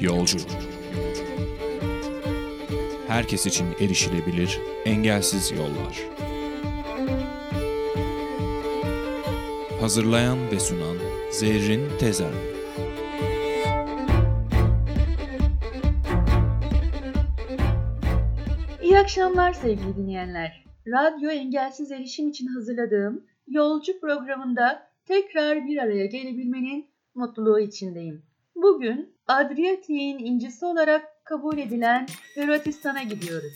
Yolcu Herkes için erişilebilir, engelsiz yollar. Hazırlayan ve sunan Zerrin Tezer İyi akşamlar sevgili dinleyenler. Radyo engelsiz erişim için hazırladığım Yolcu programında tekrar bir araya gelebilmenin mutluluğu içindeyim. Bugün Adriyatik'in incisi olarak kabul edilen Hırvatistan'a gidiyoruz.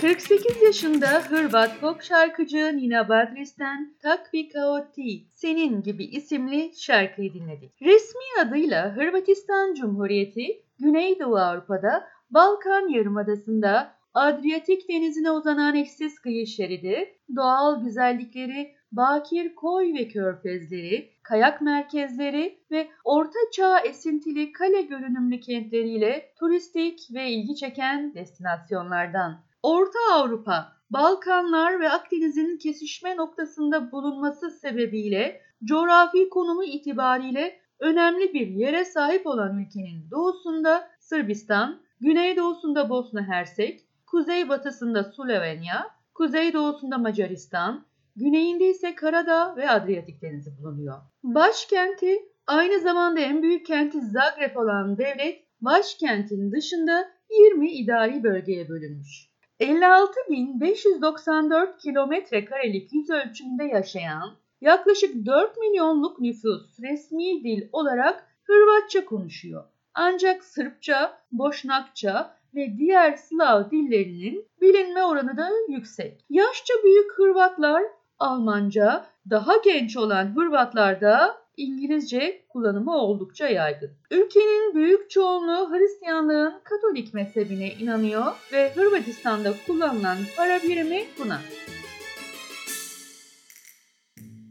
48 yaşında Hırvat pop şarkıcı Nina Badris'ten Takvi Kao Ti, Senin gibi isimli şarkıyı dinledik. Resmi adıyla Hırvatistan Cumhuriyeti, Güneydoğu Avrupa'da Balkan Yarımadası'nda Adriyatik denizine uzanan eşsiz kıyı şeridi, doğal güzellikleri, bakir koy ve körfezleri, kayak merkezleri ve orta çağ esintili kale görünümlü kentleriyle turistik ve ilgi çeken destinasyonlardan. Orta Avrupa, Balkanlar ve Akdeniz'in kesişme noktasında bulunması sebebiyle coğrafi konumu itibariyle önemli bir yere sahip olan ülkenin doğusunda Sırbistan, güneydoğusunda Bosna Hersek, kuzeybatısında Slovenya, kuzeydoğusunda Macaristan, güneyinde ise Karadağ ve Adriyatik Denizi bulunuyor. Başkenti aynı zamanda en büyük kenti Zagreb olan devlet başkentin dışında 20 idari bölgeye bölünmüş. 56.594 kilometre karelik yüz ölçümünde yaşayan yaklaşık 4 milyonluk nüfus resmi dil olarak Hırvatça konuşuyor. Ancak Sırpça, Boşnakça ve diğer Slav dillerinin bilinme oranı da yüksek. Yaşça büyük Hırvatlar Almanca, daha genç olan Hırvatlarda İngilizce kullanımı oldukça yaygın. Ülkenin büyük çoğunluğu Hristiyanlığın Katolik mezhebine inanıyor ve Hırvatistan'da kullanılan para birimi kuna.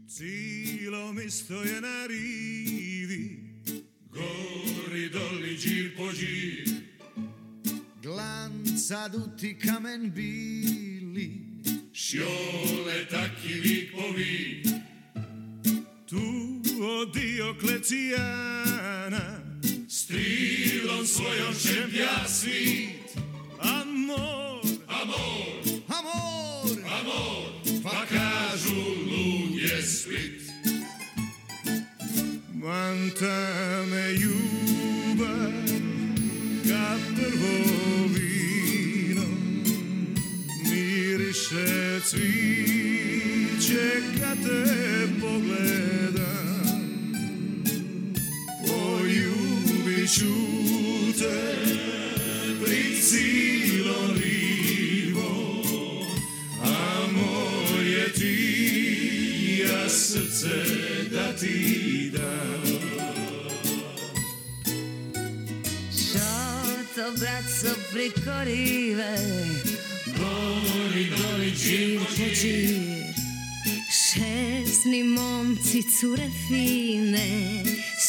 Cijelom isto je na rivi, gori doli džir po džir. Glanca duti kamen bili, vik po vik. Tu od Dioklecijana, strilom svojom čempja svit. Amor, amor, amor, amor, pa kažu lud je Split. Manta ljubav ka prvo vino, miriše cviće kad te pogledam. Ću te pri cilom rivo, amor je ti, ja srce da ti dam. Šoto, braco, preko rive Gori, gori, džir po džir Šesni momci, cure fine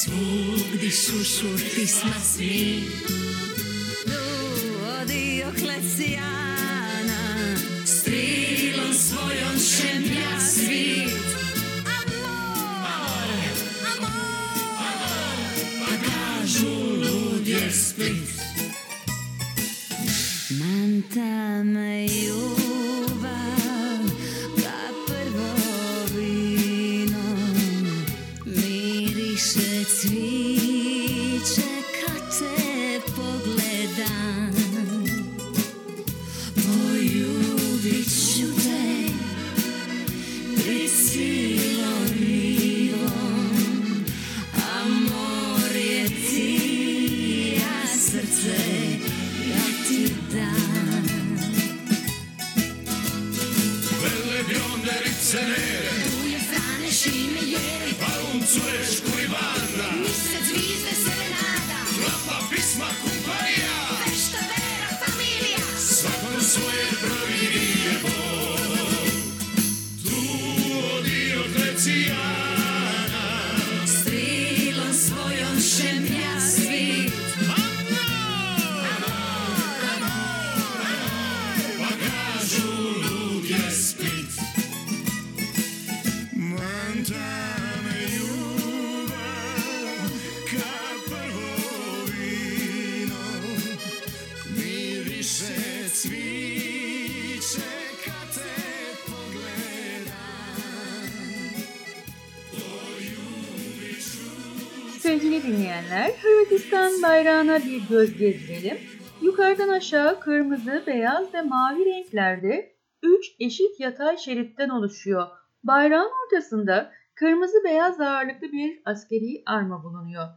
svůj, když sušu ty jsme svý. Důvody no, Oklesiána, strílom svojom všem ja svít. Amor, amor, amor, a kážu ľudia split. Mám tam ju. Hırvatistan bayrağına bir göz gezdirelim. Yukarıdan aşağı kırmızı, beyaz ve mavi renklerde 3 eşit yatay şeritten oluşuyor. Bayrağın ortasında kırmızı beyaz ağırlıklı bir askeri arma bulunuyor.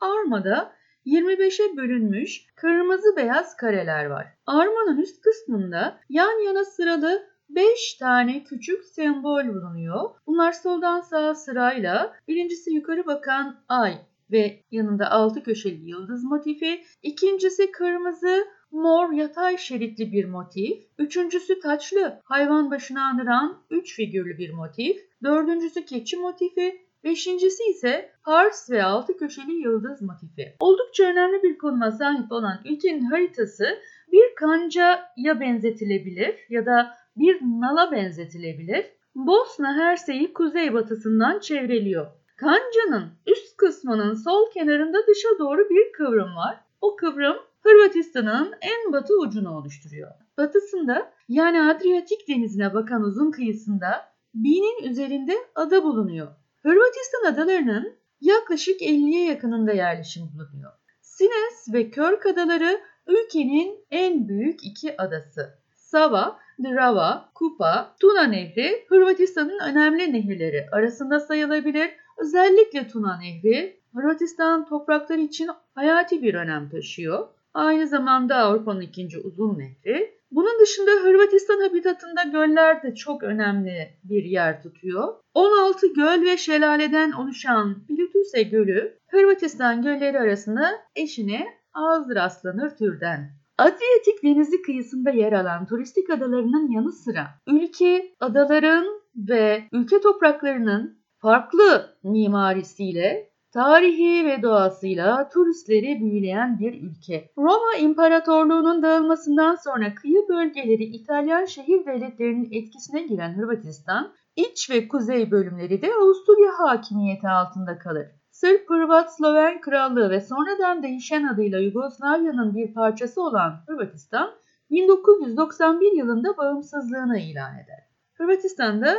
Armada 25'e bölünmüş kırmızı beyaz kareler var. Armanın üst kısmında yan yana sıralı 5 tane küçük sembol bulunuyor. Bunlar soldan sağa sırayla birincisi yukarı bakan ay ve yanında altı köşeli yıldız motifi, ikincisi kırmızı mor yatay şeritli bir motif, üçüncüsü taçlı hayvan başını andıran üç figürlü bir motif, dördüncüsü keçi motifi, beşincisi ise Pars ve altı köşeli yıldız motifi. Oldukça önemli bir konuma sahip olan ülkenin haritası bir kancaya benzetilebilir ya da bir nala benzetilebilir. Bosna Hersey'i kuzeybatısından çevreliyor. Kanca'nın üst kısmının sol kenarında dışa doğru bir kıvrım var. O kıvrım Hırvatistan'ın en batı ucunu oluşturuyor. Batısında yani Adriyatik denizine bakan uzun kıyısında binin üzerinde ada bulunuyor. Hırvatistan adalarının yaklaşık 50'ye yakınında yerleşim bulunuyor. Sines ve Körk adaları ülkenin en büyük iki adası. Sava, Drava, Kupa, Tuna Nehri Hırvatistan'ın önemli nehirleri arasında sayılabilir. Özellikle Tuna Nehri Hırvatistan toprakları için hayati bir önem taşıyor. Aynı zamanda Avrupa'nın ikinci uzun nehri. Bunun dışında Hırvatistan habitatında göller de çok önemli bir yer tutuyor. 16 göl ve şelaleden oluşan Plitvice Gölü Hırvatistan gölleri arasında eşine az rastlanır türden. Adriyatik denizi kıyısında yer alan turistik adalarının yanı sıra ülke, adaların ve ülke topraklarının farklı mimarisiyle tarihi ve doğasıyla turistleri büyüleyen bir ülke. Roma İmparatorluğu'nun dağılmasından sonra kıyı bölgeleri İtalyan şehir devletlerinin etkisine giren Hırvatistan, iç ve kuzey bölümleri de Avusturya hakimiyeti altında kalır. Sırp, Hırvat, Sloven Krallığı ve sonradan değişen adıyla Yugoslavya'nın bir parçası olan Hırvatistan, 1991 yılında bağımsızlığını ilan eder. Hırvatistan'da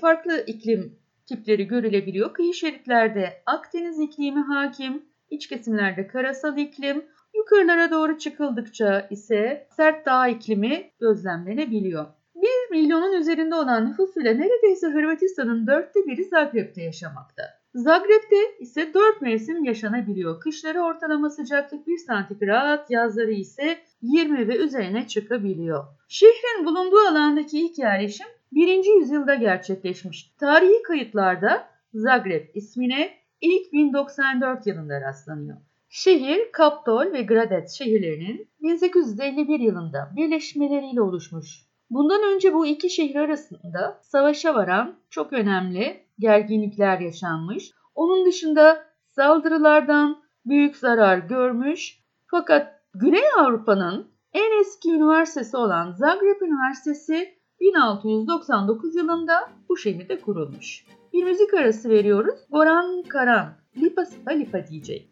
farklı iklim tipleri görülebiliyor. Kıyı şeritlerde Akdeniz iklimi hakim, iç kesimlerde karasal iklim, yukarılara doğru çıkıldıkça ise sert dağ iklimi gözlemlenebiliyor. 1 milyonun üzerinde olan nüfusuyla neredeyse Hırvatistan'ın dörtte biri Zagreb'de yaşamakta. Zagreb'de ise 4 mevsim yaşanabiliyor. Kışları ortalama sıcaklık 1 santigrat, yazları ise 20 ve üzerine çıkabiliyor. Şehrin bulunduğu alandaki ilk yerleşim 1. yüzyılda gerçekleşmiş. Tarihi kayıtlarda Zagreb ismine ilk 1094 yılında rastlanıyor. Şehir Kaptol ve Gradec şehirlerinin 1851 yılında birleşmeleriyle oluşmuş. Bundan önce bu iki şehir arasında savaşa varan çok önemli gerginlikler yaşanmış. Onun dışında saldırılardan büyük zarar görmüş. Fakat Güney Avrupa'nın en eski üniversitesi olan Zagreb Üniversitesi 1699 yılında bu şehirde kurulmuş. Bir müzik arası veriyoruz. Goran Karan, Lipa Sipa Lipa diyecek.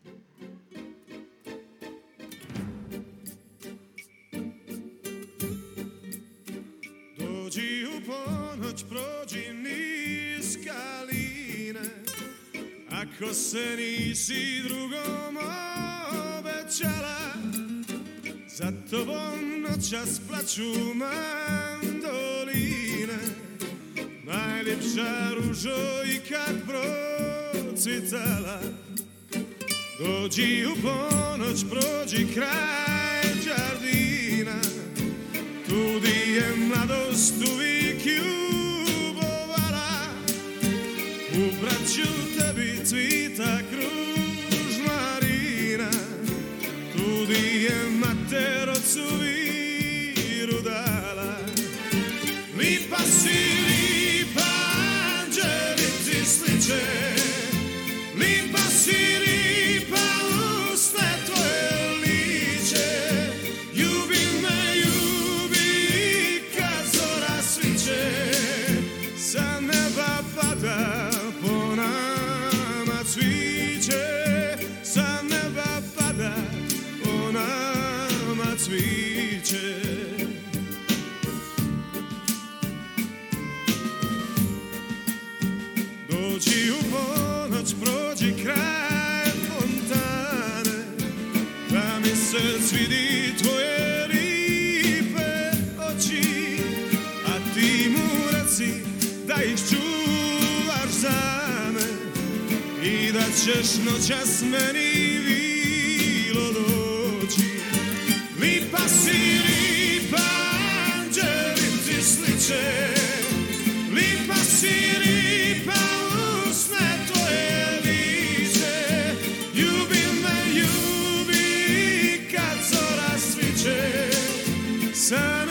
Ponoć, prođi niz kaline Ako se nisi drugom obećala Za tobom noćas plaću mandoline Najljepša ružo i kad procvitala Dođi u ponoć, prođi kraj džardina Tu je mladost uvijek ljubovala braću tebi cvita kruž marina Tu di je mater ocu viru dala. Lipa si lipa, anđeli ti sliče Da ćeš noćas meni vilo doći? Lipa si lipa, anđeli ti sliče. Lipa si lipa, usne tvoje lice. Ljubi me, ljubi kad zora sviće Sa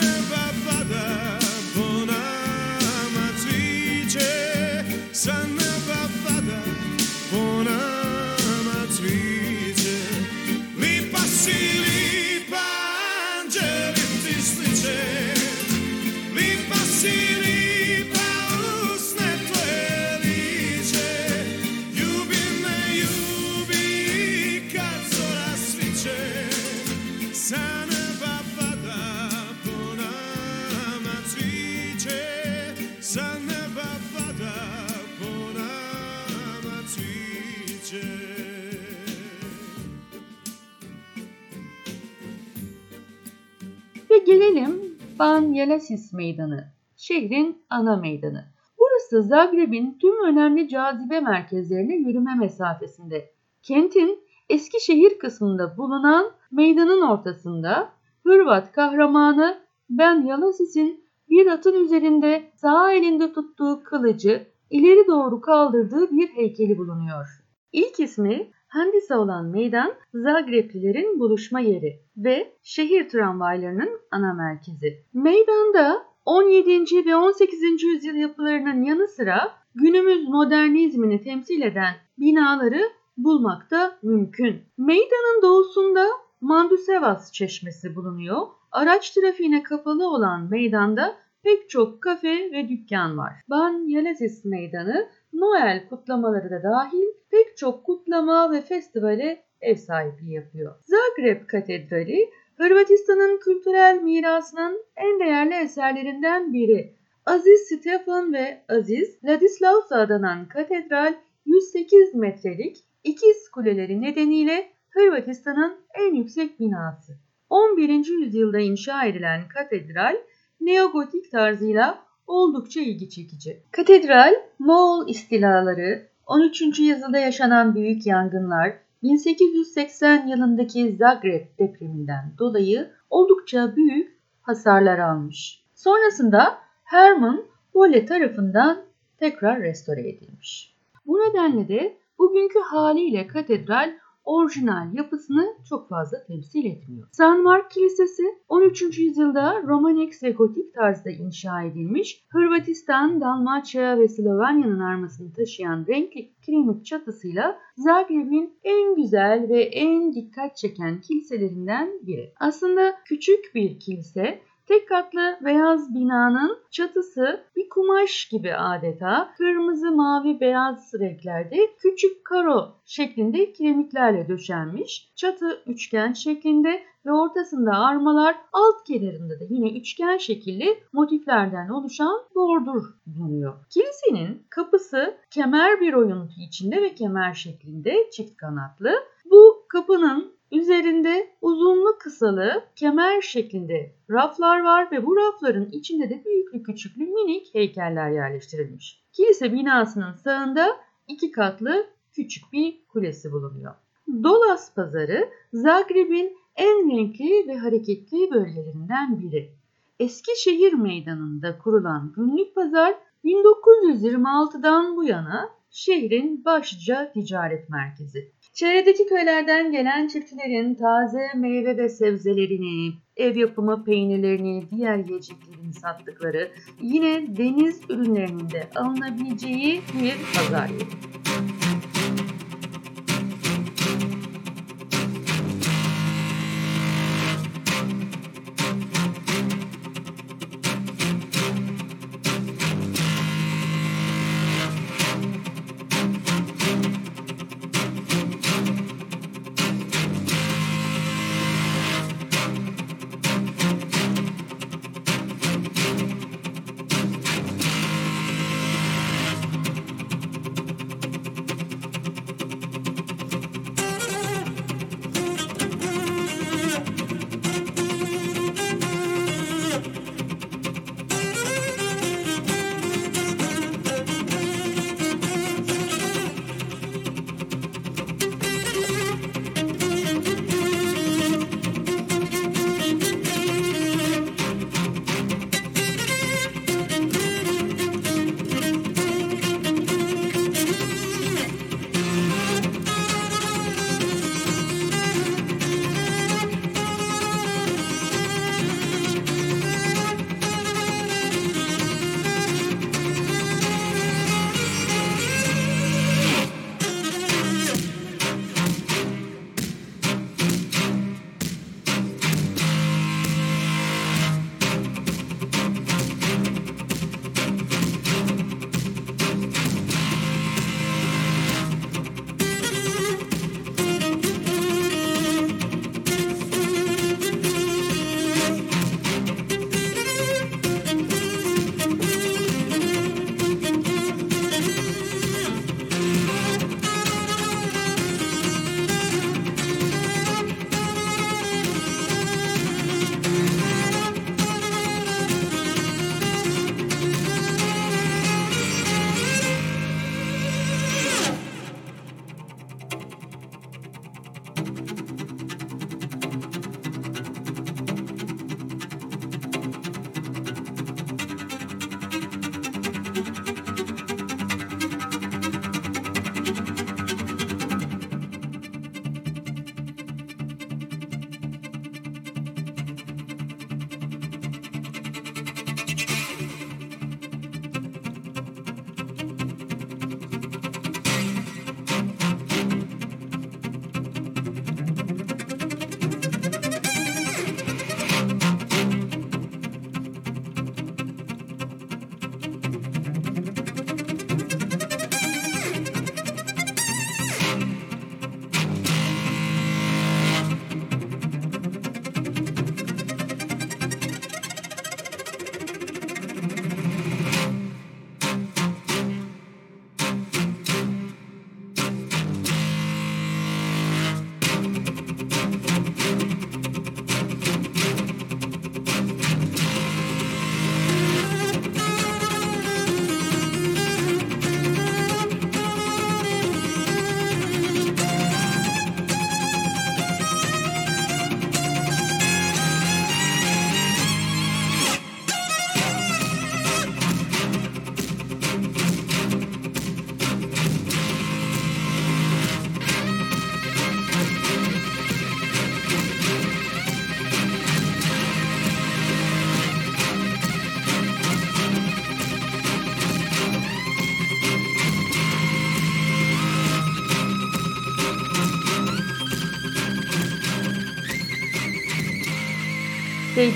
Ban Yelasis Meydanı, şehrin ana meydanı. Burası Zagreb'in tüm önemli cazibe merkezlerine yürüme mesafesinde. Kentin eski şehir kısmında bulunan meydanın ortasında Hırvat kahramanı Ben Yalasis'in bir atın üzerinde sağ elinde tuttuğu kılıcı ileri doğru kaldırdığı bir heykeli bulunuyor. İlk ismi Handisa olan meydan Zagreplilerin buluşma yeri ve şehir tramvaylarının ana merkezi. Meydanda 17. ve 18. yüzyıl yapılarının yanı sıra günümüz modernizmini temsil eden binaları bulmak da mümkün. Meydanın doğusunda Mandusevas çeşmesi bulunuyor. Araç trafiğine kapalı olan meydanda pek çok kafe ve dükkan var. Ban Yelesis Meydanı Noel kutlamaları da dahil pek çok kutlama ve festivale ev sahipliği yapıyor. Zagreb Katedrali Hırvatistan'ın kültürel mirasının en değerli eserlerinden biri. Aziz Stefan ve Aziz Ladislaus adanan katedral 108 metrelik ikiz kuleleri nedeniyle Hırvatistan'ın en yüksek binası. 11. yüzyılda inşa edilen katedral neogotik tarzıyla oldukça ilgi çekici. Katedral, Moğol istilaları, 13. yüzyılda yaşanan büyük yangınlar, 1880 yılındaki Zagreb depreminden dolayı oldukça büyük hasarlar almış. Sonrasında Herman Bolle tarafından tekrar restore edilmiş. Bu nedenle de bugünkü haliyle katedral orijinal yapısını çok fazla temsil etmiyor. San Mark Kilisesi 13. yüzyılda Romanik ve Gotik tarzda inşa edilmiş, Hırvatistan, Dalmaçya ve Slovenya'nın armasını taşıyan renkli kiremit çatısıyla Zagreb'in en güzel ve en dikkat çeken kiliselerinden biri. Aslında küçük bir kilise Tek katlı beyaz binanın çatısı bir kumaş gibi adeta kırmızı, mavi, beyaz renklerde küçük karo şeklinde kiremitlerle döşenmiş. Çatı üçgen şeklinde ve ortasında armalar alt kenarında da yine üçgen şekilli motiflerden oluşan bordur bulunuyor. Kilisenin kapısı kemer bir oyuntu içinde ve kemer şeklinde çift kanatlı. Bu kapının Üzerinde uzunlu kısalı kemer şeklinde raflar var ve bu rafların içinde de büyüklü küçüklü minik heykeller yerleştirilmiş. Kilise binasının sağında iki katlı küçük bir kulesi bulunuyor. Dolas Pazarı Zagreb'in en renkli ve hareketli bölgelerinden biri. Eski şehir meydanında kurulan günlük pazar 1926'dan bu yana şehrin başlıca ticaret merkezi. Çevredeki köylerden gelen çiftçilerin taze meyve ve sebzelerini, ev yapımı peynirlerini, diğer yiyeceklerini sattıkları, yine deniz ürünlerinin de alınabileceği bir pazar yeri.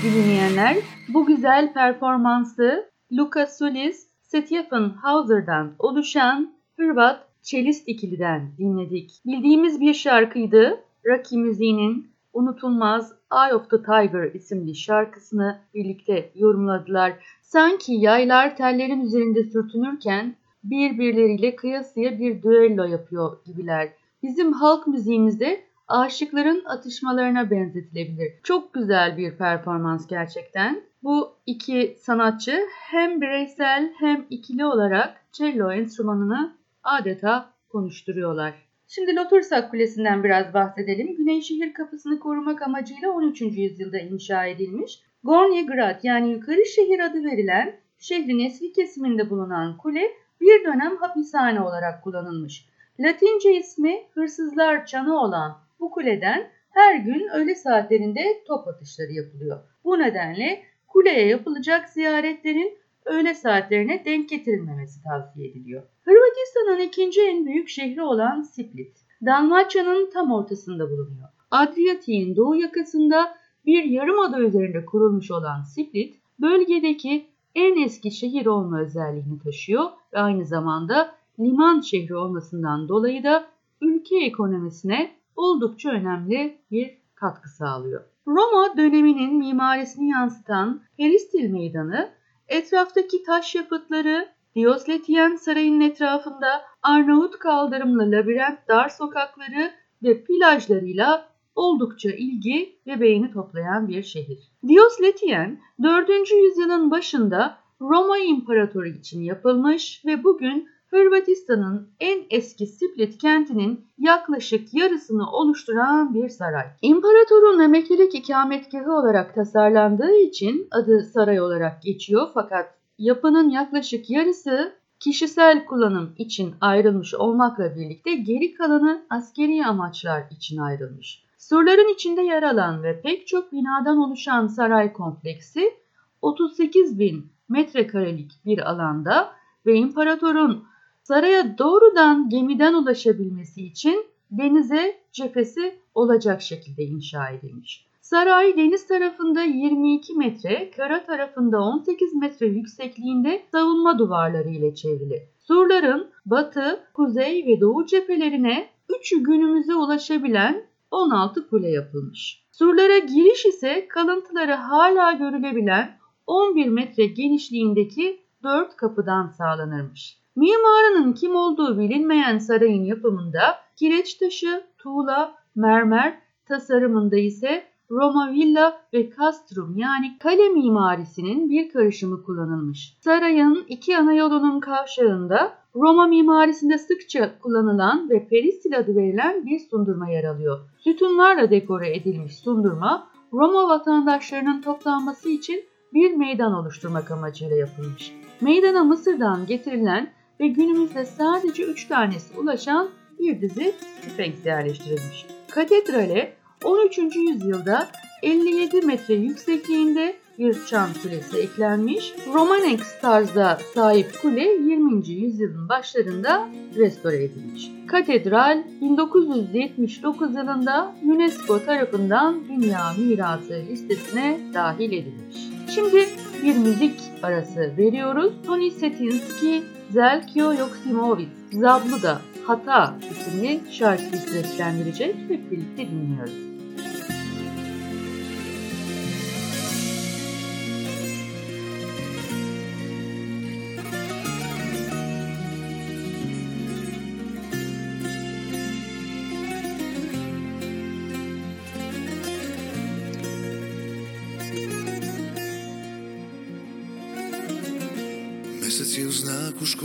Sevgili dinleyenler. Bu güzel performansı Luka Sulis, Stefan Hauser'dan oluşan Hırvat Çelist ikiliden dinledik. Bildiğimiz bir şarkıydı. Rocky müziğinin unutulmaz Eye of the Tiger isimli şarkısını birlikte yorumladılar. Sanki yaylar tellerin üzerinde sürtünürken birbirleriyle kıyasıya bir düello yapıyor gibiler. Bizim halk müziğimizde aşıkların atışmalarına benzetilebilir. Çok güzel bir performans gerçekten. Bu iki sanatçı hem bireysel hem ikili olarak cello enstrümanını adeta konuşturuyorlar. Şimdi Lotursak Kulesi'nden biraz bahsedelim. Güney şehir kapısını korumak amacıyla 13. yüzyılda inşa edilmiş. Gornji Grad yani yukarı şehir adı verilen şehrin eski kesiminde bulunan kule bir dönem hapishane olarak kullanılmış. Latince ismi hırsızlar çanı olan bu kuleden her gün öğle saatlerinde top atışları yapılıyor. Bu nedenle kuleye yapılacak ziyaretlerin öğle saatlerine denk getirilmemesi tavsiye ediliyor. Hırvatistan'ın ikinci en büyük şehri olan Split, Dalmaçya'nın tam ortasında bulunuyor. Adriyatik'in doğu yakasında bir yarımada üzerinde kurulmuş olan Split, bölgedeki en eski şehir olma özelliğini taşıyor ve aynı zamanda liman şehri olmasından dolayı da ülke ekonomisine oldukça önemli bir katkı sağlıyor. Roma döneminin mimarisini yansıtan Peristil Meydanı, etraftaki taş yapıtları, Diosletien Sarayı'nın etrafında Arnavut kaldırımlı labirent dar sokakları ve plajlarıyla oldukça ilgi ve beğeni toplayan bir şehir. Diosletien 4. yüzyılın başında Roma İmparatoru için yapılmış ve bugün Hırvatistan'ın en eski Split kentinin yaklaşık yarısını oluşturan bir saray. İmparatorun emeklilik ikametgahı olarak tasarlandığı için adı saray olarak geçiyor fakat yapının yaklaşık yarısı kişisel kullanım için ayrılmış olmakla birlikte geri kalanı askeri amaçlar için ayrılmış. Surların içinde yer alan ve pek çok binadan oluşan saray kompleksi 38 bin metrekarelik bir alanda ve imparatorun saraya doğrudan gemiden ulaşabilmesi için denize cephesi olacak şekilde inşa edilmiş. Saray deniz tarafında 22 metre, kara tarafında 18 metre yüksekliğinde savunma duvarları ile çevrili. Surların batı, kuzey ve doğu cephelerine üçü günümüze ulaşabilen 16 kule yapılmış. Surlara giriş ise kalıntıları hala görülebilen 11 metre genişliğindeki 4 kapıdan sağlanırmış. Mimarının kim olduğu bilinmeyen sarayın yapımında kireç taşı, tuğla, mermer, tasarımında ise Roma villa ve castrum yani kale mimarisinin bir karışımı kullanılmış. Sarayın iki ana yolunun kavşağında Roma mimarisinde sıkça kullanılan ve peristil adı verilen bir sundurma yer alıyor. Sütunlarla dekore edilmiş sundurma Roma vatandaşlarının toplanması için bir meydan oluşturmak amacıyla yapılmış. Meydana Mısır'dan getirilen ve günümüzde sadece 3 tanesi ulaşan bir dizi Sphinx yerleştirilmiş. Katedrale 13. yüzyılda 57 metre yüksekliğinde bir çan kulesi eklenmiş. Romanex tarzda sahip kule 20. yüzyılın başlarında restore edilmiş. Katedral 1979 yılında UNESCO tarafından Dünya Mirası listesine dahil edilmiş. Şimdi bir müzik arası veriyoruz. Tony Setinski, Zelkio Yoksimovic, Zabluda Hata isimli şarkıyı seslendirecek. Hep birlikte dinliyoruz.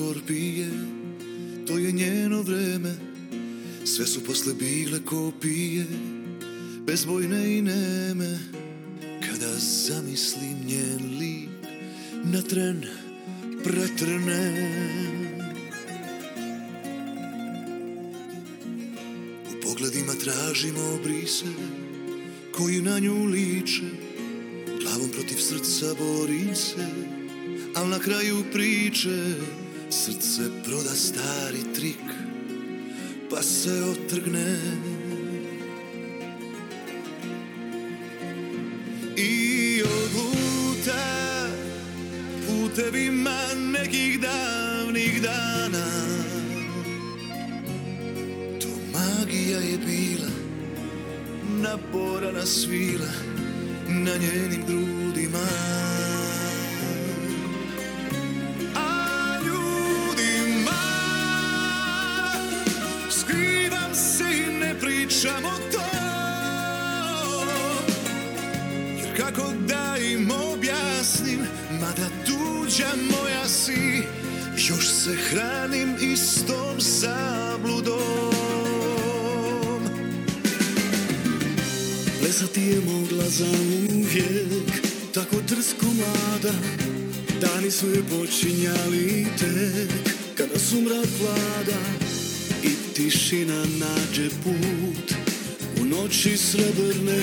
Znaku škorpije, to je njeno vreme. Sve su posle bile kopije, bezbojne i neme. Kada zamislim njen lik, na tren pretrne. U pogledima tražimo obrise, koji na nju liče. Glavom protiv srca borim se, Al na kraju priče Srce proda stari trik Pa se otrgne. I odluta Putevima nekih davnih dana. To magija je bila Naporana svila Na njenim grudima. Su je počinjali tek Kada su mrak vlada I tišina nađe put U noći srebrne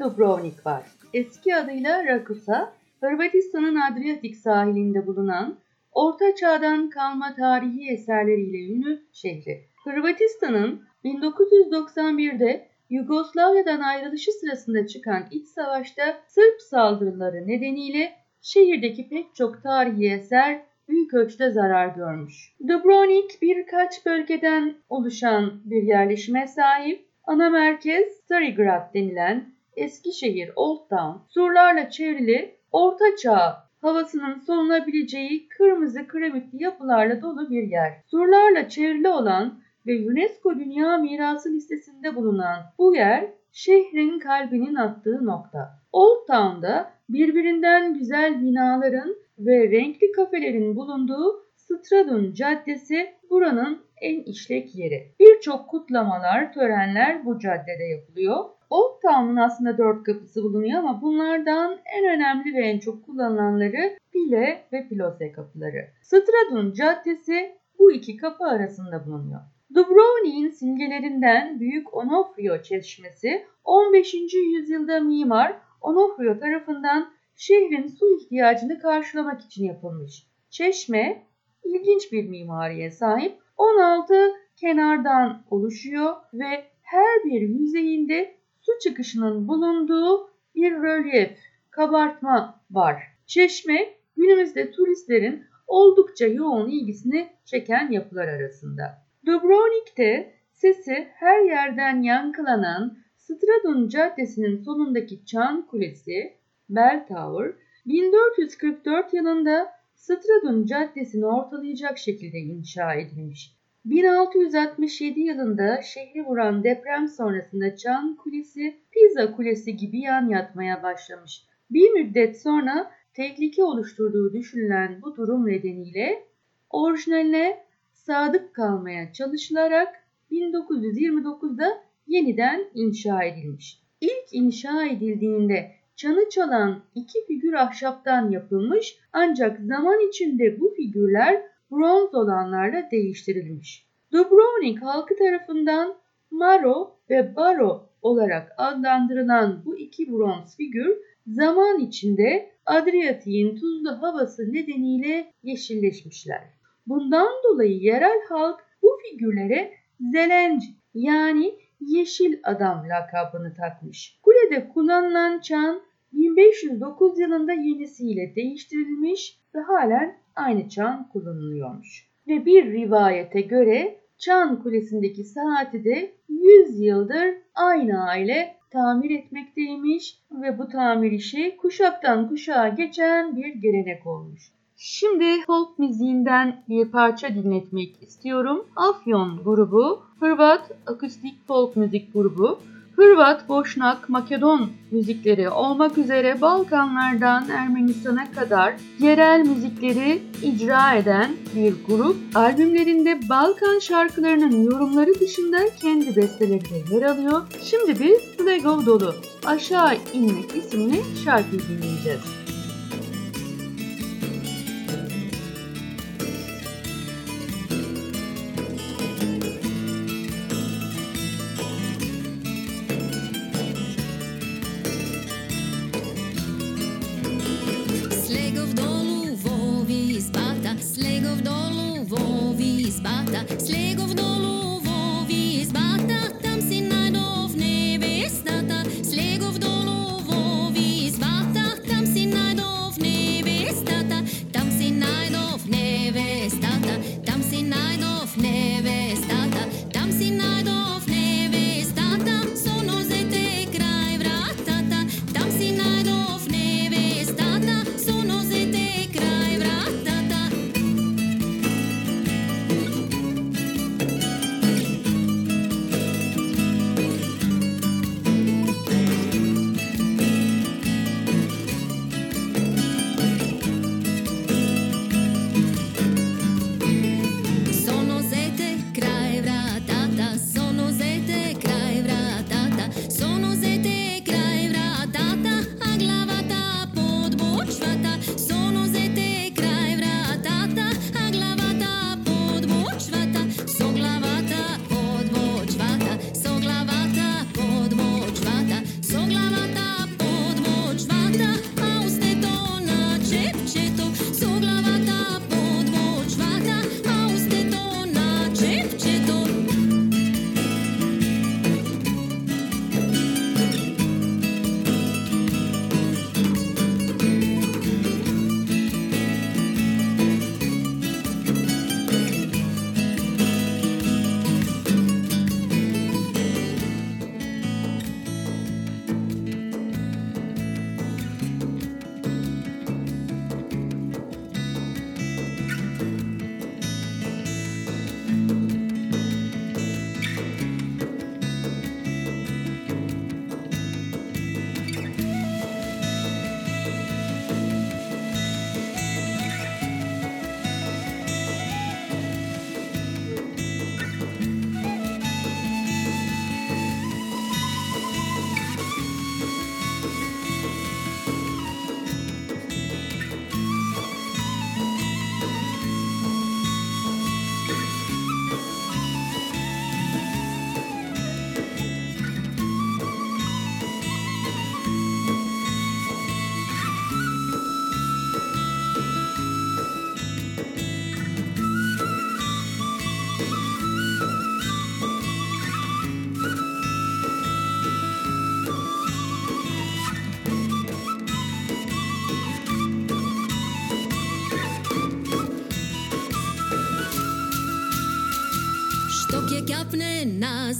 Dubrovnik var. Eski adıyla Rakusa, Hırvatistan'ın Adriyatik sahilinde bulunan Orta Çağ'dan kalma tarihi eserleriyle ünlü şehri. Hırvatistan'ın 1991'de Yugoslavya'dan ayrılışı sırasında çıkan iç savaşta Sırp saldırıları nedeniyle şehirdeki pek çok tarihi eser büyük ölçüde zarar görmüş. Dubrovnik birkaç bölgeden oluşan bir yerleşime sahip. Ana merkez Starigrad denilen eski şehir Old Town, surlarla çevrili Orta Çağ havasının solunabileceği kırmızı kiremitli yapılarla dolu bir yer. Surlarla çevrili olan ve UNESCO Dünya Mirası listesinde bulunan bu yer şehrin kalbinin attığı nokta. Old Town'da birbirinden güzel binaların ve renkli kafelerin bulunduğu Stradun Caddesi buranın en işlek yeri. Birçok kutlamalar, törenler bu caddede yapılıyor. Old Town'un aslında dört kapısı bulunuyor ama bunlardan en önemli ve en çok kullanılanları Pile ve Pilose kapıları. Stradun Caddesi bu iki kapı arasında bulunuyor. Dubrovnik'in simgelerinden Büyük Onofrio Çeşmesi 15. yüzyılda mimar Onofrio tarafından şehrin su ihtiyacını karşılamak için yapılmış. Çeşme ilginç bir mimariye sahip 16 kenardan oluşuyor ve her bir yüzeyinde su çıkışının bulunduğu bir rölyef, kabartma var. Çeşme günümüzde turistlerin oldukça yoğun ilgisini çeken yapılar arasında. Dubrovnik'te sesi her yerden yankılanan Stradun Caddesi'nin sonundaki Çan Kulesi, Bell Tower, 1444 yılında Stradun Caddesi'ni ortalayacak şekilde inşa edilmiş. 1667 yılında şehri vuran deprem sonrasında Çan Kulesi, Pisa Kulesi gibi yan yatmaya başlamış. Bir müddet sonra tehlike oluşturduğu düşünülen bu durum nedeniyle orijinaline sadık kalmaya çalışılarak 1929'da yeniden inşa edilmiş. İlk inşa edildiğinde çanı çalan iki figür ahşaptan yapılmış ancak zaman içinde bu figürler bronz olanlarla değiştirilmiş. Dubrovnik halkı tarafından Maro ve Baro olarak adlandırılan bu iki bronz figür zaman içinde Adriyatik'in tuzlu havası nedeniyle yeşilleşmişler. Bundan dolayı yerel halk bu figürlere Zelenc yani Yeşil Adam lakabını takmış. Kulede kullanılan çan 1509 yılında yenisiyle değiştirilmiş ve halen aynı çan kullanılıyormuş. Ve bir rivayete göre Çan Kulesi'ndeki saati de 100 yıldır aynı aile tamir etmekteymiş ve bu tamir işi kuşaktan kuşağa geçen bir gelenek olmuş. Şimdi folk müziğinden bir parça dinletmek istiyorum. Afyon grubu, Hırvat akustik folk müzik grubu. Hırvat, Boşnak, Makedon müzikleri olmak üzere Balkanlardan Ermenistan'a kadar yerel müzikleri icra eden bir grup. Albümlerinde Balkan şarkılarının yorumları dışında kendi besteleri de yer alıyor. Şimdi biz Slegov Dolu Aşağı İnmek isimli şarkıyı dinleyeceğiz.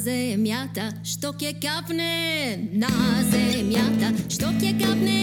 Земята, що є капне на земята, що є капне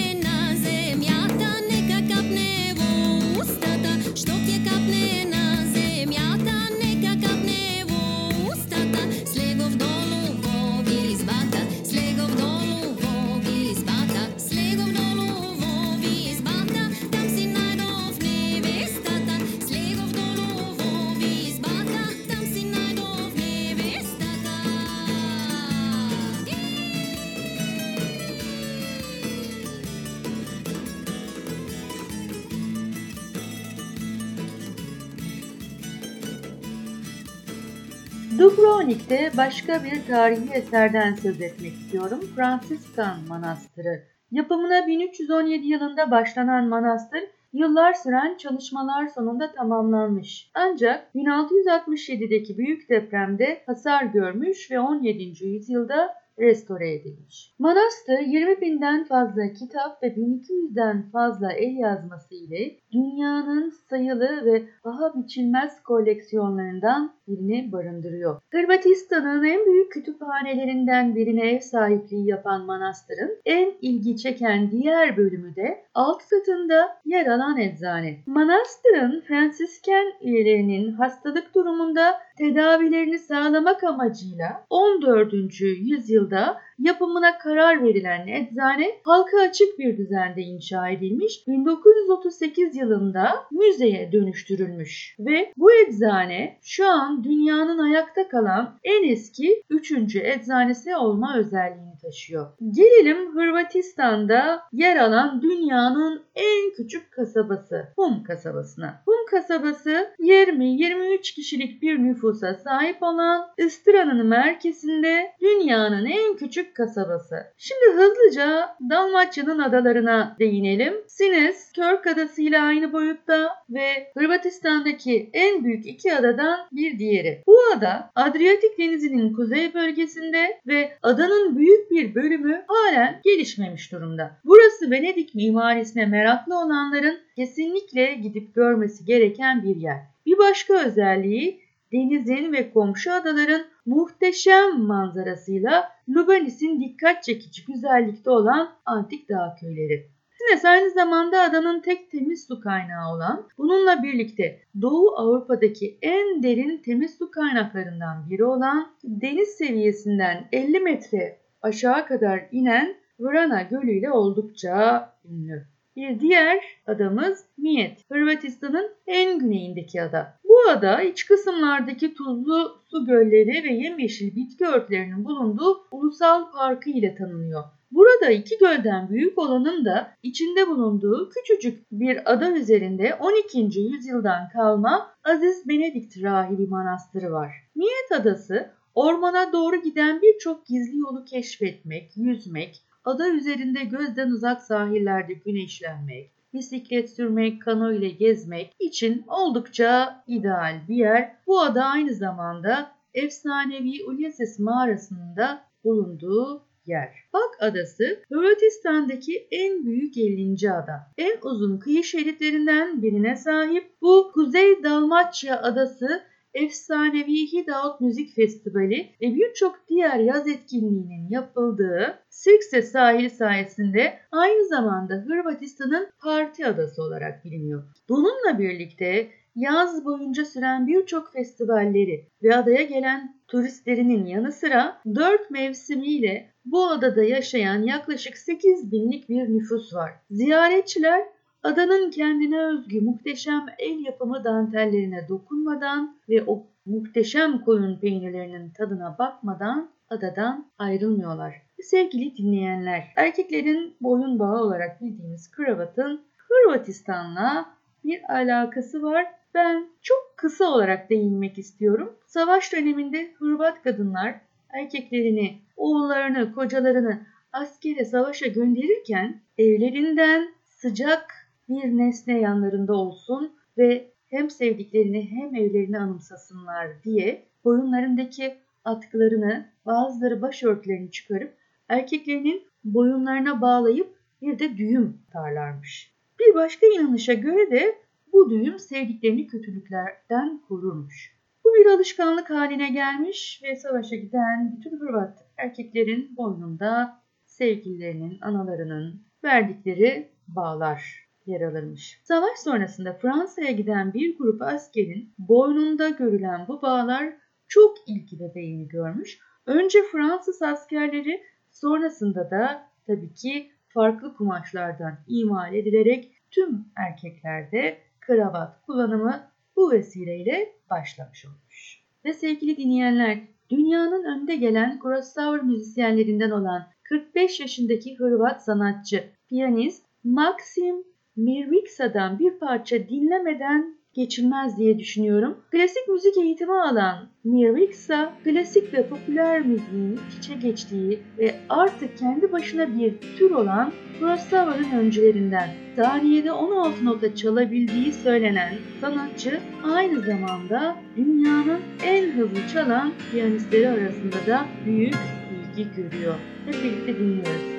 Dubrovnik'te başka bir tarihi eserden söz etmek istiyorum. Fransiskan Manastırı. Yapımına 1317 yılında başlanan manastır yıllar süren çalışmalar sonunda tamamlanmış. Ancak 1667'deki büyük depremde hasar görmüş ve 17. yüzyılda restore edilmiş. Manastır 20 binden fazla kitap ve 1200'den fazla el yazması ile dünyanın sayılı ve paha biçilmez koleksiyonlarından birini barındırıyor. Hırvatistan'ın en büyük kütüphanelerinden birine ev sahipliği yapan manastırın en ilgi çeken diğer bölümü de alt katında yer alan eczane. Manastırın Fransisken üyelerinin hastalık durumunda tedavilerini sağlamak amacıyla 14. yüzyılda yapımına karar verilen eczane halka açık bir düzende inşa edilmiş. 1938 yılında müzeye dönüştürülmüş ve bu eczane şu an dünyanın ayakta kalan en eski 3. eczanesi olma özelliğini taşıyor. Gelelim Hırvatistan'da yer alan dünyanın en küçük kasabası Hum kasabasına. Hum kasabası 20-23 kişilik bir nüfusa sahip olan Istra'nın merkezinde dünyanın en küçük kasabası. Şimdi hızlıca Dalmaçya'nın adalarına değinelim. Sines, Körk Adası ile aynı boyutta ve Hırvatistan'daki en büyük iki adadan bir diğeri. Bu ada Adriyatik Denizi'nin kuzey bölgesinde ve adanın büyük bir bölümü halen gelişmemiş durumda. Burası Venedik mimarisine meraklı olanların kesinlikle gidip görmesi gereken bir yer. Bir başka özelliği denizin ve komşu adaların muhteşem manzarasıyla Lubanis'in dikkat çekici güzellikte olan antik dağ köyleri. Sines aynı zamanda adanın tek temiz su kaynağı olan, bununla birlikte Doğu Avrupa'daki en derin temiz su kaynaklarından biri olan, deniz seviyesinden 50 metre aşağı kadar inen Vrana Gölü ile oldukça ünlü. Bir diğer adamız Mijet, Hırvatistan'ın en güneyindeki ada. Bu ada iç kısımlardaki tuzlu su gölleri ve yemyeşil bitki örtülerinin bulunduğu ulusal parkı ile tanınıyor. Burada iki gölden büyük olanın da içinde bulunduğu küçücük bir ada üzerinde 12. yüzyıldan kalma Aziz Benedikt Rahibi Manastırı var. Mijet Adası ormana doğru giden birçok gizli yolu keşfetmek, yüzmek, ada üzerinde gözden uzak sahillerde güneşlenmek, bisiklet sürmek, kano ile gezmek için oldukça ideal bir yer. Bu ada aynı zamanda efsanevi Ulysses mağarasının da bulunduğu yer. Bak Adası Hırvatistan'daki en büyük 50. ada. En uzun kıyı şeritlerinden birine sahip bu Kuzey Dalmaçya Adası efsanevi Hidaut Müzik Festivali ve birçok diğer yaz etkinliğinin yapıldığı Sirkse sahil sayesinde aynı zamanda Hırvatistan'ın parti adası olarak biliniyor. Bununla birlikte yaz boyunca süren birçok festivalleri ve adaya gelen turistlerinin yanı sıra 4 mevsimiyle bu adada yaşayan yaklaşık 8 binlik bir nüfus var. Ziyaretçiler adanın kendine özgü muhteşem el yapımı dantellerine dokunmadan ve o muhteşem koyun peynirlerinin tadına bakmadan adadan ayrılmıyorlar. Sevgili dinleyenler, erkeklerin boyun bağı olarak bildiğimiz kravatın Hırvatistan'la bir alakası var. Ben çok kısa olarak değinmek istiyorum. Savaş döneminde Hırvat kadınlar erkeklerini, oğullarını, kocalarını askere savaşa gönderirken evlerinden sıcak bir nesne yanlarında olsun ve hem sevdiklerini hem evlerini anımsasınlar diye boyunlarındaki atkılarını bazıları başörtülerini çıkarıp erkeklerinin boyunlarına bağlayıp bir de düğüm tarlarmış. Bir başka inanışa göre de bu düğüm sevdiklerini kötülüklerden korurmuş. Bu bir alışkanlık haline gelmiş ve savaşa giden bütün Hırvat erkeklerin boynunda sevgililerinin, analarının verdikleri bağlar yer alırmış. Savaş sonrasında Fransa'ya giden bir grup askerin boynunda görülen bu bağlar çok ilgi ve görmüş. Önce Fransız askerleri sonrasında da tabii ki farklı kumaşlardan imal edilerek tüm erkeklerde kravat kullanımı bu vesileyle başlamış olmuş. Ve sevgili dinleyenler, dünyanın önde gelen crossover müzisyenlerinden olan 45 yaşındaki Hırvat sanatçı, piyanist Maxim Mirviksa'dan bir parça dinlemeden geçilmez diye düşünüyorum. Klasik müzik eğitimi alan Mirvik ise klasik ve popüler müziğin içe geçtiği ve artık kendi başına bir tür olan Kurosawa'nın öncülerinden. Saniyede 16 nota çalabildiği söylenen sanatçı aynı zamanda dünyanın en hızlı çalan piyanistleri arasında da büyük ilgi görüyor. Hep birlikte dinliyoruz.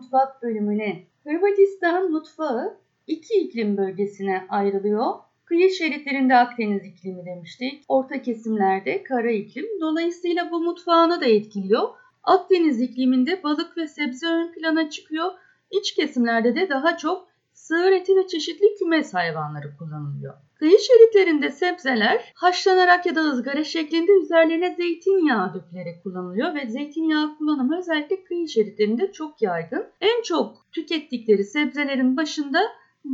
Mutfak bölümüne. Hırvatistan mutfağı iki iklim bölgesine ayrılıyor. Kıyı şeritlerinde Akdeniz iklimi demiştik. Orta kesimlerde kara iklim. Dolayısıyla bu mutfağını da etkiliyor. Akdeniz ikliminde balık ve sebze ön plana çıkıyor. İç kesimlerde de daha çok sığır eti ve çeşitli kümes hayvanları kullanılıyor. Kıyı şeritlerinde sebzeler haşlanarak ya da ızgara şeklinde üzerlerine zeytinyağı dökülerek kullanılıyor ve zeytinyağı kullanımı özellikle kıyı şeritlerinde çok yaygın. En çok tükettikleri sebzelerin başında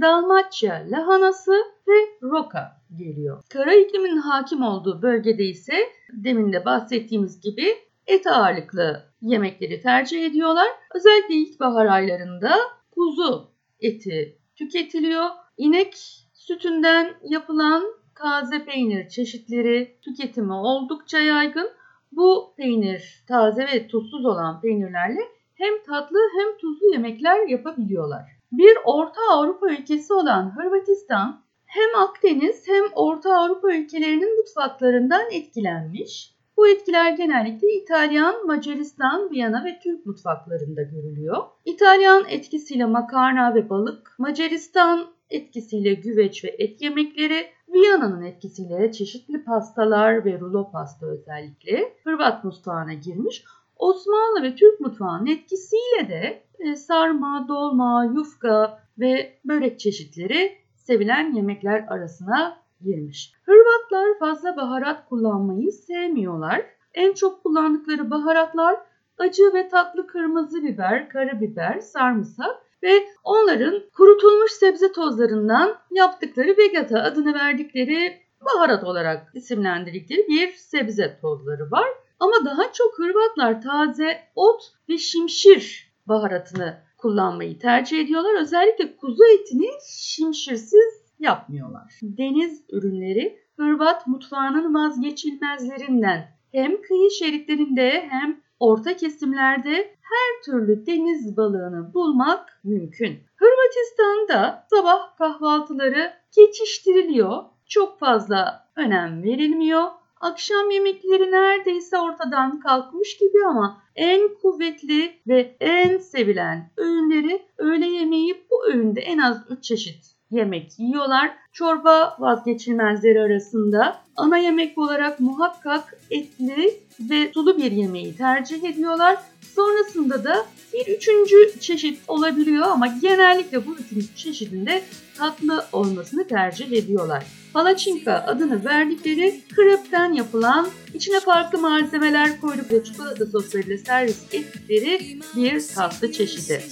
Dalmatya lahanası ve roka geliyor. Kara iklimin hakim olduğu bölgede ise demin de bahsettiğimiz gibi et ağırlıklı yemekleri tercih ediyorlar. Özellikle ilkbahar aylarında kuzu eti tüketiliyor. İnek sütünden yapılan taze peynir çeşitleri tüketimi oldukça yaygın. Bu peynir taze ve tuzsuz olan peynirlerle hem tatlı hem tuzlu yemekler yapabiliyorlar. Bir Orta Avrupa ülkesi olan Hırvatistan hem Akdeniz hem Orta Avrupa ülkelerinin mutfaklarından etkilenmiş. Bu etkiler genellikle İtalyan, Macaristan, Viyana ve Türk mutfaklarında görülüyor. İtalyan etkisiyle makarna ve balık, Macaristan etkisiyle güveç ve et yemekleri, Viyana'nın etkisiyle çeşitli pastalar ve rulo pasta özellikle Hırvat mutfağına girmiş. Osmanlı ve Türk mutfağının etkisiyle de e, sarma, dolma, yufka ve börek çeşitleri sevilen yemekler arasına girmiş. Hırvatlar fazla baharat kullanmayı sevmiyorlar. En çok kullandıkları baharatlar acı ve tatlı kırmızı biber, karabiber, sarımsak ve onların kurutulmuş sebze tozlarından yaptıkları vegata adını verdikleri baharat olarak isimlendirdikleri bir sebze tozları var. Ama daha çok Hırvatlar taze ot ve şimşir baharatını kullanmayı tercih ediyorlar. Özellikle kuzu etini şimşirsiz yapmıyorlar. Deniz ürünleri Hırvat mutfağının vazgeçilmezlerinden. Hem kıyı şeritlerinde hem orta kesimlerde her türlü deniz balığını bulmak mümkün. Hırvatistan'da sabah kahvaltıları geçiştiriliyor. Çok fazla önem verilmiyor. Akşam yemekleri neredeyse ortadan kalkmış gibi ama en kuvvetli ve en sevilen öğünleri öğle yemeği bu öğünde en az 3 çeşit yemek yiyorlar. Çorba vazgeçilmezleri arasında ana yemek olarak muhakkak etli ve sulu bir yemeği tercih ediyorlar. Sonrasında da bir üçüncü çeşit olabiliyor ama genellikle bu üçüncü çeşidinde tatlı olmasını tercih ediyorlar. Palaçinka adını verdikleri krepten yapılan içine farklı malzemeler koyduk ve çikolata soslarıyla servis ettikleri bir tatlı çeşidi.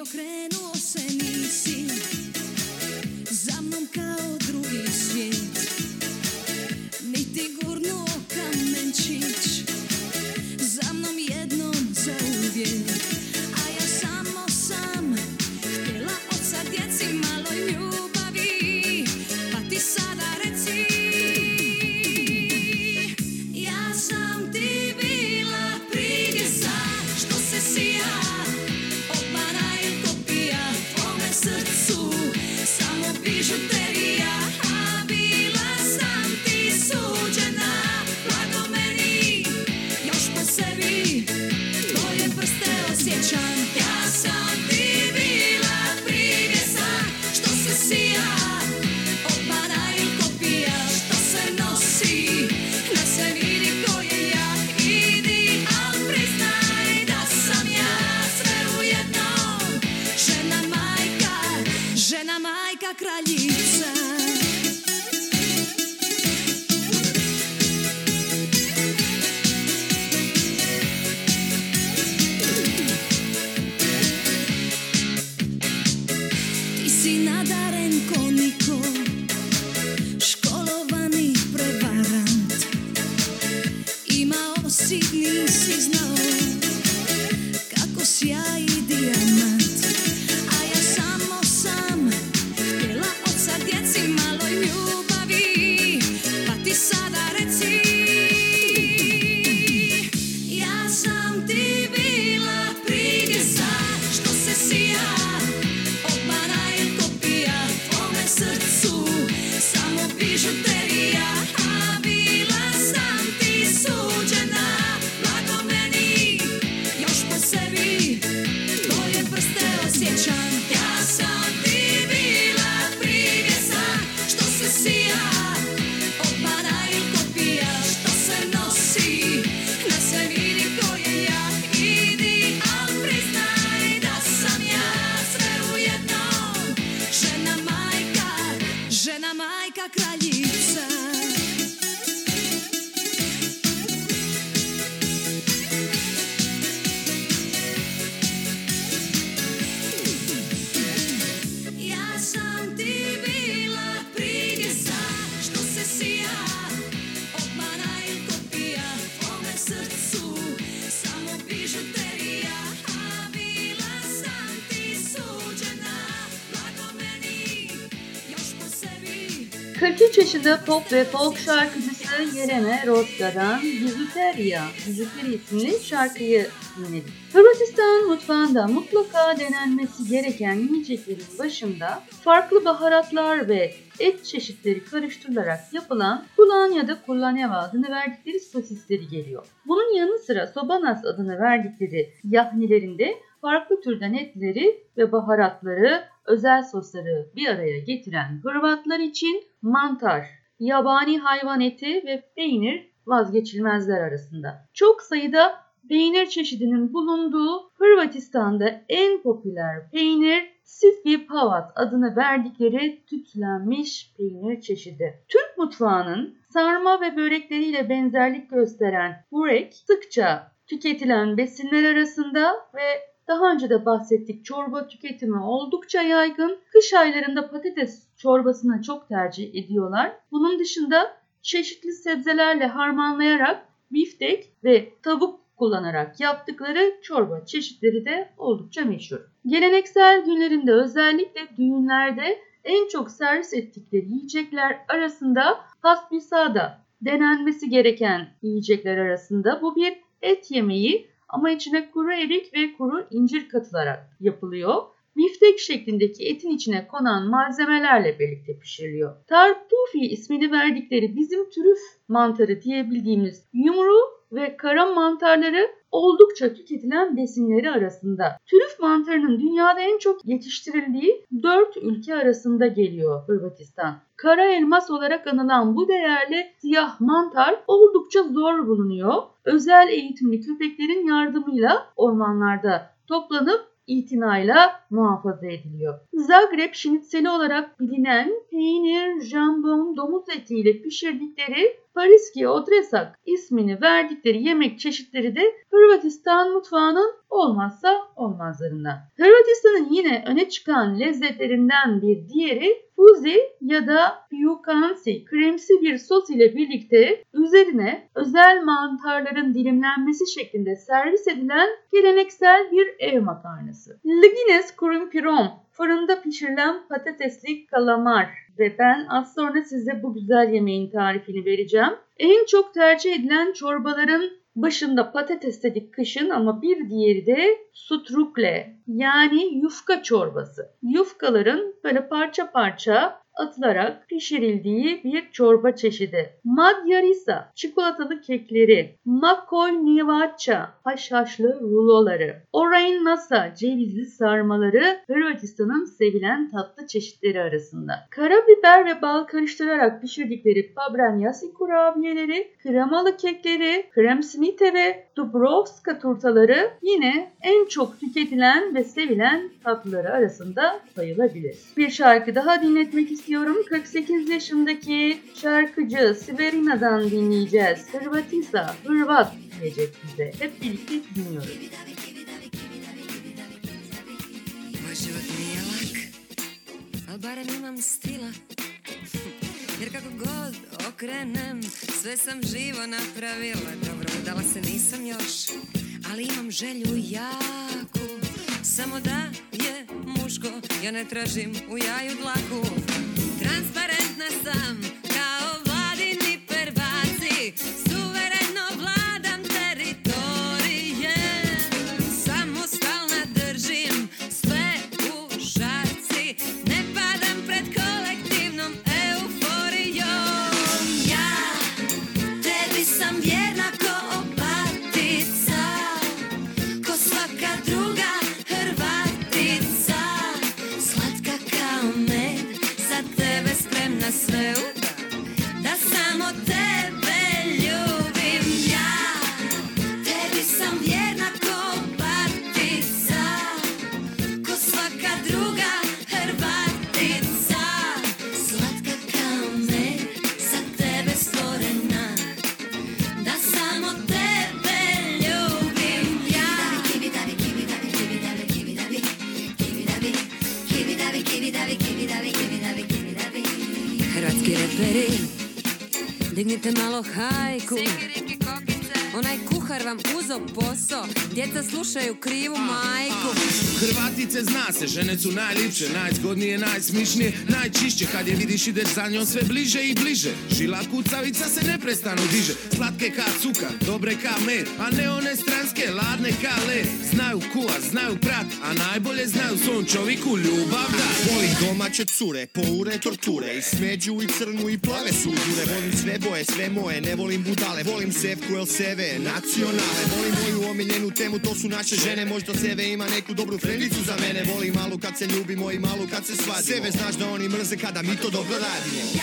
io credo 43 yaşında pop ve folk şarkıcısı Jelena Rotka'dan Bizuteria, Bizuteri isimli şarkıyı dinledik. Hırvatistan mutfağında mutlaka denenmesi gereken yiyeceklerin başında farklı baharatlar ve et çeşitleri karıştırılarak yapılan kulan ya da kullaneva adını verdikleri sosisleri geliyor. Bunun yanı sıra sobanas adını verdikleri yahnilerinde farklı türden etleri ve baharatları, özel sosları bir araya getiren Hırvatlar için mantar, yabani hayvan eti ve peynir vazgeçilmezler arasında. Çok sayıda peynir çeşidinin bulunduğu Hırvatistan'da en popüler peynir Sivki Pavat adını verdikleri tütlenmiş peynir çeşidi. Türk mutfağının sarma ve börekleriyle benzerlik gösteren burek sıkça tüketilen besinler arasında ve daha önce de bahsettik çorba tüketimi oldukça yaygın. Kış aylarında patates çorbasına çok tercih ediyorlar. Bunun dışında çeşitli sebzelerle harmanlayarak biftek ve tavuk kullanarak yaptıkları çorba çeşitleri de oldukça meşhur. Geleneksel günlerinde özellikle düğünlerde en çok servis ettikleri yiyecekler arasında hasbisada denenmesi gereken yiyecekler arasında bu bir et yemeği ama içine kuru erik ve kuru incir katılarak yapılıyor. Biftek şeklindeki etin içine konan malzemelerle birlikte pişiriliyor. Tartufi ismini verdikleri bizim trüf mantarı diyebildiğimiz yumru ve kara mantarları oldukça tüketilen besinleri arasında. Trüf mantarının dünyada en çok yetiştirildiği 4 ülke arasında geliyor Hırvatistan. Kara elmas olarak anılan bu değerli siyah mantar oldukça zor bulunuyor. Özel eğitimli köpeklerin yardımıyla ormanlarda toplanıp itinayla muhafaza ediliyor. Zagreb şinitseli olarak bilinen peynir, jambon, domuz etiyle pişirdikleri Pariski Odresak ismini verdikleri yemek çeşitleri de Hırvatistan mutfağının olmazsa olmazlarından. Hırvatistan'ın yine öne çıkan lezzetlerinden bir diğeri fuzi ya da piukansi kremsi bir sos ile birlikte üzerine özel mantarların dilimlenmesi şeklinde servis edilen geleneksel bir ev makarnası. Ligines kurumpirom fırında pişirilen patatesli kalamar ve ben az sonra size bu güzel yemeğin tarifini vereceğim. En çok tercih edilen çorbaların başında patates dedik kışın ama bir diğeri de sutrukle yani yufka çorbası. Yufkaların böyle parça parça atılarak pişirildiği bir çorba çeşidi. Madjarisa çikolatalı kekleri, makoy nivaça haşhaşlı ruloları, orain nasa cevizli sarmaları Hırvatistan'ın sevilen tatlı çeşitleri arasında. Karabiber ve bal karıştırarak pişirdikleri pabranyasi kurabiyeleri, kremalı kekleri, kremsnite ve dubrovska turtaları yine en çok tüketilen ve sevilen tatlıları arasında sayılabilir. Bir şarkı daha dinletmek istiyorum. 48 yaşındaki şarkıcı Siberina'dan dinleyeceğiz. Hırvatisa, Hırvat diyecek bize. Hep birlikte dinliyoruz. Barem imam stila Jer kako god okrenem, sve sam živo napravila. Dobro, dala se nisam još, ali imam želju jaku. Samo da je muško, ja ne tražim u jaju dlaku. Transparentna sam, Onaj kuhar vam uzo posao, djeca slušaju krivu majku. Hrvatice zna se, žene su najlipše, najzgodnije, najsmišnije, najčišće. Kad je vidiš ideš za njom sve bliže i bliže. Žila kucavica se neprestano diže. Slatke ka cuka, dobre ka med A ne one stranske, ladne ka led. Znaju kuva, znaju prat, a najbolje znaju svom čoviku ljubav da Volim domaće cure, poure torture. I smeđu i crnu i plave sudure Volim sve boje, sve moje, ne volim budale. Volim sevku LCV, nacionale. Volim moju omiljenu temu, to su naše žene. Možda seve ima neku dobru frendicu za mene Volim malu kad se ljubimo i malu kad se svadimo Seve znaš da oni mrze kada mi to dobro radimo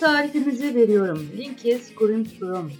Tarifimizi veriyorum. Linkes Kurimsturum.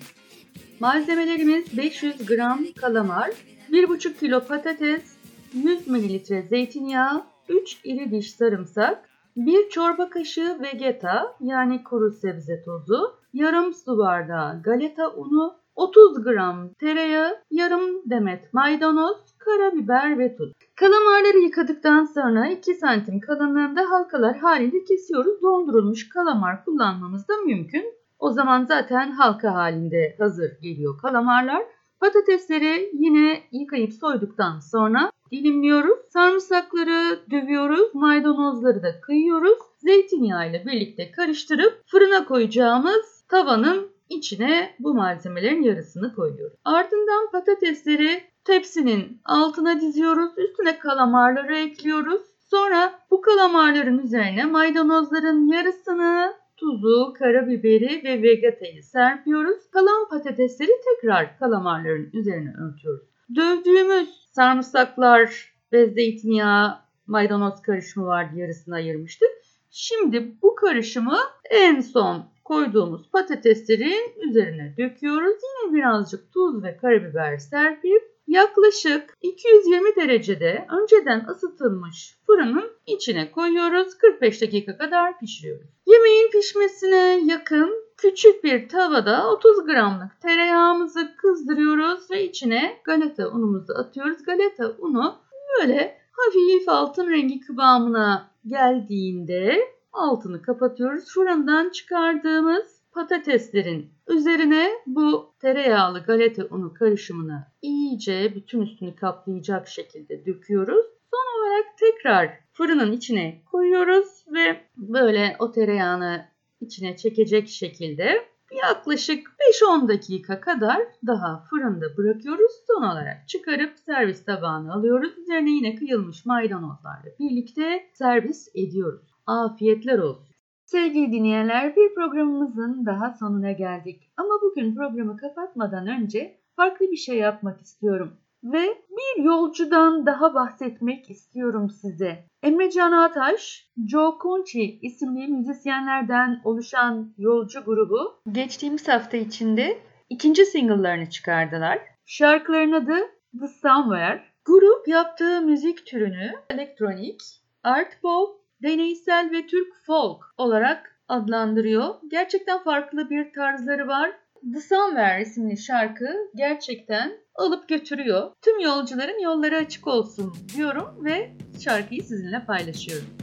Malzemelerimiz 500 gram kalamar, 1,5 kilo patates, 100 ml zeytinyağı, 3 iri diş sarımsak, 1 çorba kaşığı vegeta yani kuru sebze tozu, yarım su bardağı galeta unu, 30 gram tereyağı, yarım demet maydanoz, karabiber ve tuz. Kalamarları yıkadıktan sonra 2 santim kalınlığında halkalar halinde kesiyoruz. Dondurulmuş kalamar kullanmamız da mümkün. O zaman zaten halka halinde hazır geliyor kalamarlar. Patatesleri yine yıkayıp soyduktan sonra dilimliyoruz. Sarımsakları dövüyoruz. Maydanozları da kıyıyoruz. Zeytinyağı ile birlikte karıştırıp fırına koyacağımız tavanın içine bu malzemelerin yarısını koyuyoruz. Ardından patatesleri tepsinin altına diziyoruz. Üstüne kalamarları ekliyoruz. Sonra bu kalamarların üzerine maydanozların yarısını, tuzu, karabiberi ve vegetayı serpiyoruz. Kalan patatesleri tekrar kalamarların üzerine örtüyoruz. Dövdüğümüz sarımsaklar ve zeytinyağı maydanoz karışımı vardı yarısını ayırmıştık. Şimdi bu karışımı en son koyduğumuz patateslerin üzerine döküyoruz. Yine birazcık tuz ve karabiber serpip yaklaşık 220 derecede önceden ısıtılmış fırının içine koyuyoruz. 45 dakika kadar pişiriyoruz. Yemeğin pişmesine yakın küçük bir tavada 30 gramlık tereyağımızı kızdırıyoruz ve içine galeta unumuzu atıyoruz. Galeta unu böyle hafif altın rengi kıvamına geldiğinde altını kapatıyoruz. Fırından çıkardığımız patateslerin üzerine bu tereyağlı galeta unu karışımını iyice bütün üstünü kaplayacak şekilde döküyoruz. Son olarak tekrar fırının içine koyuyoruz ve böyle o tereyağını içine çekecek şekilde yaklaşık 5-10 dakika kadar daha fırında bırakıyoruz. Son olarak çıkarıp servis tabağına alıyoruz. Üzerine yine kıyılmış maydanozlarla birlikte servis ediyoruz. Afiyetler olsun. Sevgili dinleyenler bir programımızın daha sonuna geldik. Ama bugün programı kapatmadan önce farklı bir şey yapmak istiyorum. Ve bir yolcudan daha bahsetmek istiyorum size. Emre Can Ataş, Joe Conchi isimli müzisyenlerden oluşan yolcu grubu geçtiğimiz hafta içinde ikinci single'larını çıkardılar. Şarkıların adı The Somewhere. Grup yaptığı müzik türünü elektronik, art pop, deneysel ve Türk folk olarak adlandırıyor. Gerçekten farklı bir tarzları var. The Somewhere isimli şarkı gerçekten alıp götürüyor. Tüm yolcuların yolları açık olsun diyorum ve şarkıyı sizinle paylaşıyorum.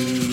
you.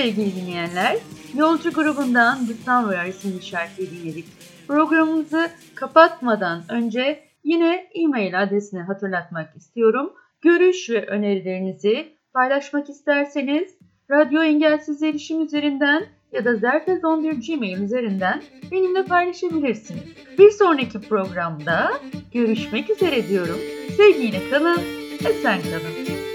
Sevgili dinleyenler, Yolcu grubundan The Somewhere isimli şarkıyı dinledik. Programımızı kapatmadan önce yine e-mail adresini hatırlatmak istiyorum. Görüş ve önerilerinizi paylaşmak isterseniz Radyo Engelsiz Erişim üzerinden ya da Zertez11 Gmail üzerinden benimle paylaşabilirsiniz. Bir sonraki programda görüşmek üzere diyorum. Sevgiyle kalın, esen kalın.